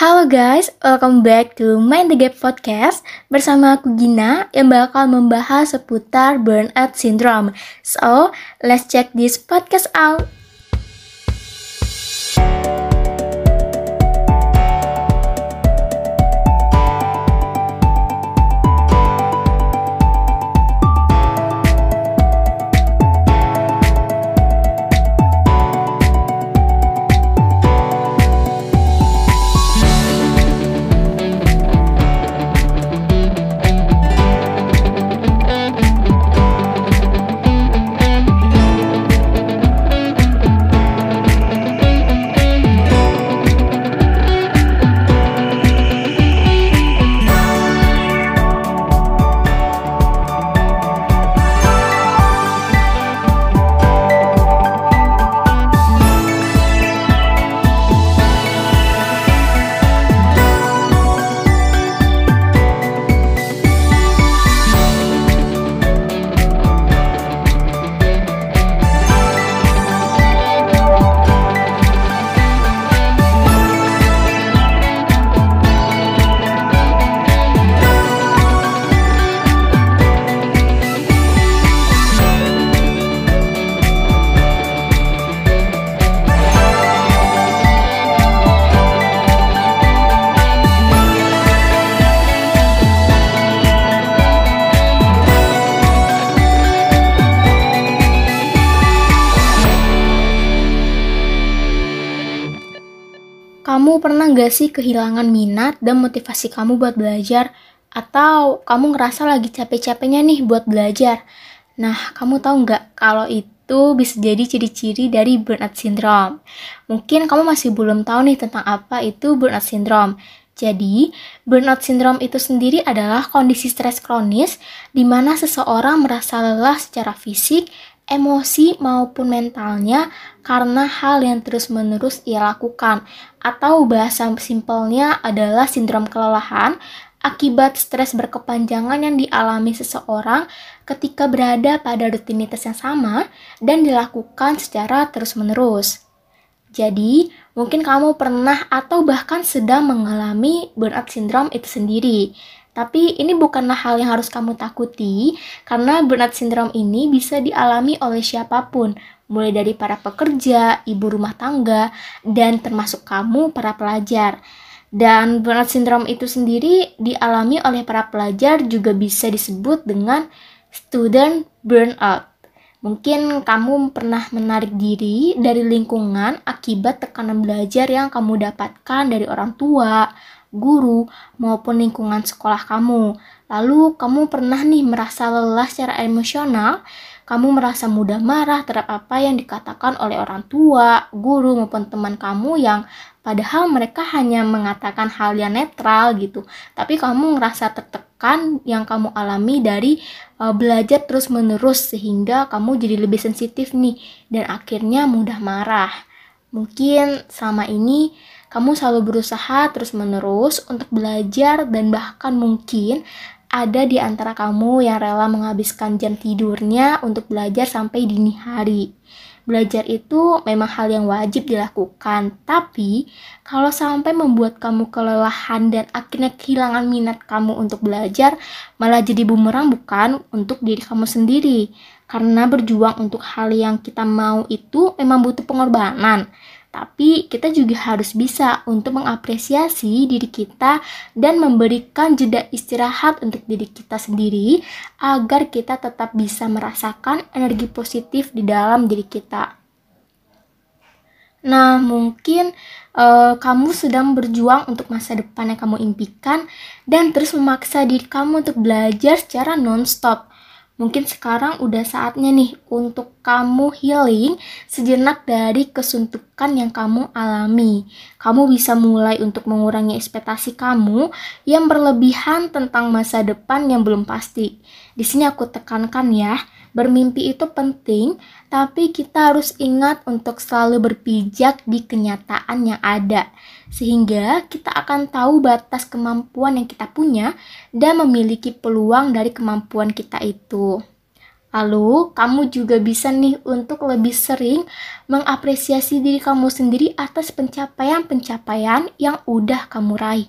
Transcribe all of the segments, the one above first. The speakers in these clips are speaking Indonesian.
Halo guys, welcome back to Mind the Gap Podcast bersama aku Gina yang bakal membahas seputar burnout syndrome. So, let's check this podcast out. Kamu pernah gak sih kehilangan minat dan motivasi kamu buat belajar? Atau kamu ngerasa lagi capek-capeknya nih buat belajar? Nah, kamu tahu nggak kalau itu bisa jadi ciri-ciri dari burnout syndrome? Mungkin kamu masih belum tahu nih tentang apa itu burnout syndrome. Jadi, burnout syndrome itu sendiri adalah kondisi stres kronis di mana seseorang merasa lelah secara fisik, emosi maupun mentalnya karena hal yang terus-menerus ia lakukan atau bahasa simpelnya adalah sindrom kelelahan akibat stres berkepanjangan yang dialami seseorang ketika berada pada rutinitas yang sama dan dilakukan secara terus-menerus. Jadi, mungkin kamu pernah atau bahkan sedang mengalami burnout syndrome itu sendiri. Tapi ini bukanlah hal yang harus kamu takuti, karena burnout syndrome ini bisa dialami oleh siapa pun, mulai dari para pekerja, ibu rumah tangga, dan termasuk kamu, para pelajar. Dan burnout syndrome itu sendiri dialami oleh para pelajar juga bisa disebut dengan student burnout. Mungkin kamu pernah menarik diri dari lingkungan akibat tekanan belajar yang kamu dapatkan dari orang tua, guru, maupun lingkungan sekolah kamu. Lalu kamu pernah nih merasa lelah secara emosional, kamu merasa mudah marah terhadap apa yang dikatakan oleh orang tua, guru, maupun teman kamu yang padahal mereka hanya mengatakan hal yang netral gitu. Tapi kamu ngerasa tertekan yang kamu alami dari uh, belajar terus-menerus sehingga kamu jadi lebih sensitif nih dan akhirnya mudah marah. Mungkin selama ini kamu selalu berusaha terus-menerus untuk belajar dan bahkan mungkin ada di antara kamu yang rela menghabiskan jam tidurnya untuk belajar sampai dini hari. Belajar itu memang hal yang wajib dilakukan, tapi kalau sampai membuat kamu kelelahan dan akhirnya kehilangan minat kamu untuk belajar, malah jadi bumerang bukan untuk diri kamu sendiri. Karena berjuang untuk hal yang kita mau itu memang butuh pengorbanan. Tapi kita juga harus bisa untuk mengapresiasi diri kita dan memberikan jeda istirahat untuk diri kita sendiri agar kita tetap bisa merasakan energi positif di dalam diri kita. Nah, mungkin uh, kamu sedang berjuang untuk masa depan yang kamu impikan dan terus memaksa diri kamu untuk belajar secara non-stop Mungkin sekarang udah saatnya nih untuk kamu healing sejenak dari kesuntukan yang kamu alami. Kamu bisa mulai untuk mengurangi ekspektasi kamu yang berlebihan tentang masa depan yang belum pasti. Di sini aku tekankan ya, bermimpi itu penting, tapi kita harus ingat untuk selalu berpijak di kenyataan yang ada sehingga kita akan tahu batas kemampuan yang kita punya dan memiliki peluang dari kemampuan kita itu. Lalu, kamu juga bisa nih untuk lebih sering mengapresiasi diri kamu sendiri atas pencapaian-pencapaian yang udah kamu raih.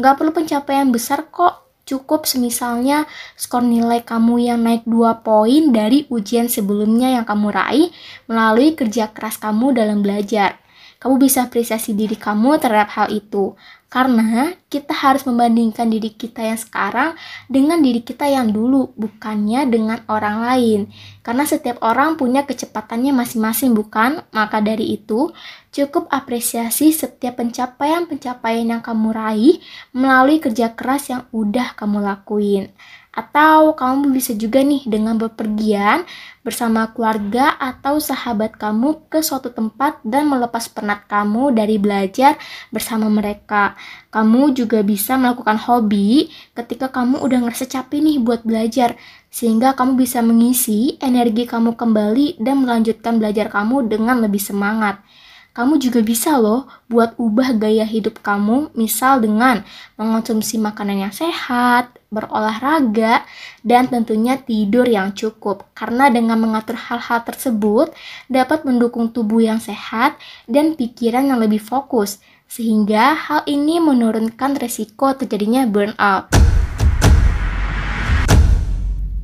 Nggak perlu pencapaian besar kok, cukup semisalnya skor nilai kamu yang naik 2 poin dari ujian sebelumnya yang kamu raih melalui kerja keras kamu dalam belajar. Kamu bisa apresiasi diri kamu terhadap hal itu. Karena kita harus membandingkan diri kita yang sekarang dengan diri kita yang dulu, bukannya dengan orang lain. Karena setiap orang punya kecepatannya masing-masing, bukan? Maka dari itu, cukup apresiasi setiap pencapaian-pencapaian yang kamu raih melalui kerja keras yang udah kamu lakuin. Atau kamu bisa juga nih dengan bepergian bersama keluarga atau sahabat kamu ke suatu tempat dan melepas penat kamu dari belajar bersama mereka. Kamu juga bisa melakukan hobi ketika kamu udah ngerasa capek nih buat belajar sehingga kamu bisa mengisi energi kamu kembali dan melanjutkan belajar kamu dengan lebih semangat. Kamu juga bisa loh buat ubah gaya hidup kamu, misal dengan mengonsumsi makanan yang sehat, berolahraga, dan tentunya tidur yang cukup. Karena dengan mengatur hal-hal tersebut dapat mendukung tubuh yang sehat dan pikiran yang lebih fokus, sehingga hal ini menurunkan resiko terjadinya burnout.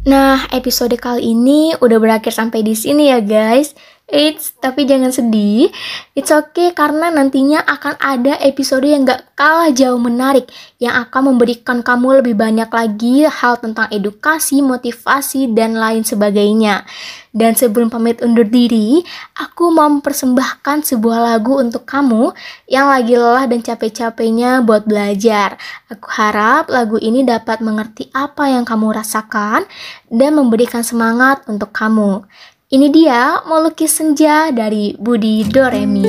Nah, episode kali ini udah berakhir sampai di sini ya guys. It's tapi jangan sedih. It's okay karena nantinya akan ada episode yang gak kalah jauh menarik yang akan memberikan kamu lebih banyak lagi hal tentang edukasi, motivasi, dan lain sebagainya. Dan sebelum pamit undur diri, aku mau mempersembahkan sebuah lagu untuk kamu yang lagi lelah dan capek-capeknya buat belajar. Aku harap lagu ini dapat mengerti apa yang kamu rasakan dan memberikan semangat untuk kamu. Ini dia Melukis Senja dari Budi Doremi.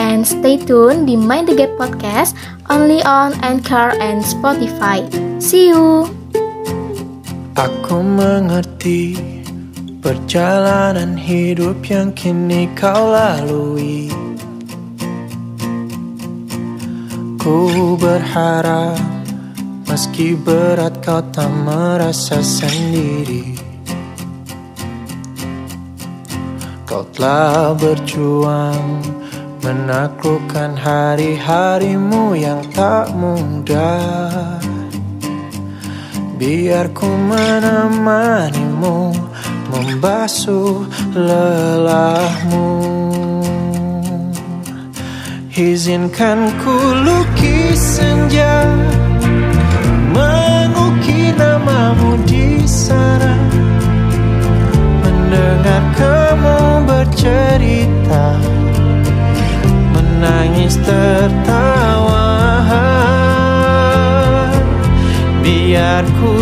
And stay tune di Mind the Gap Podcast only on Anchor and Spotify. See you! Aku mengerti perjalanan hidup yang kini kau lalui. Ku berharap meski berat kau tak merasa sendiri. Kau telah berjuang menaklukkan hari-harimu yang tak mudah. Biar ku menemanimu membasuh lelahmu. Izinkan ku lukis senja Mengukir namamu di sana. Mendengar kamu Biar ku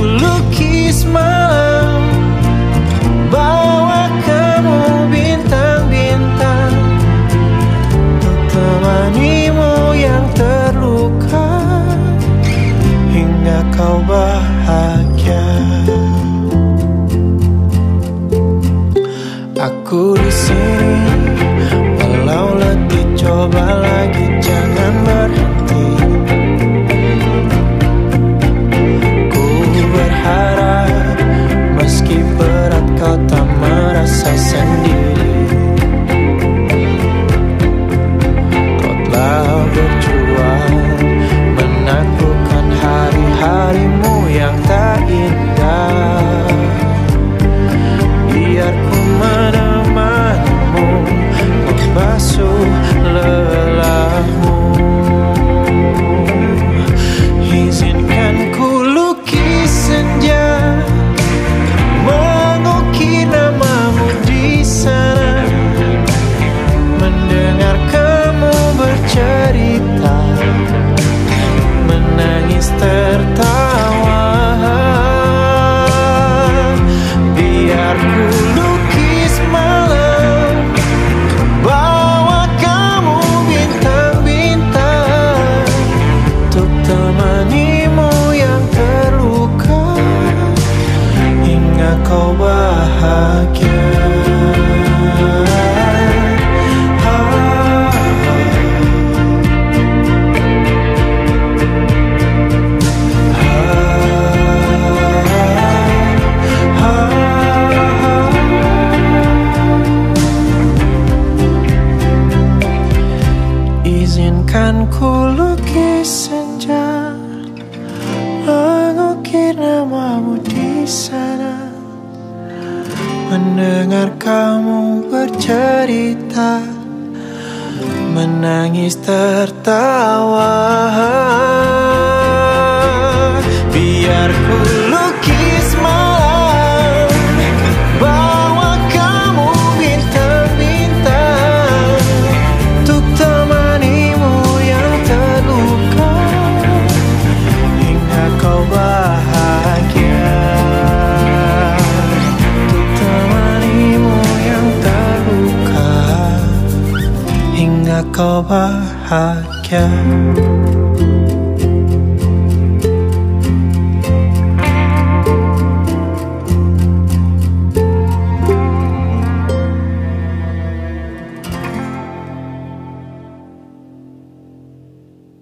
so Izinkan ku lukis senja Mengukir namamu di sana mendengar kamu bercerita Menangis tertawa. Biar ku 바꿔와 하게.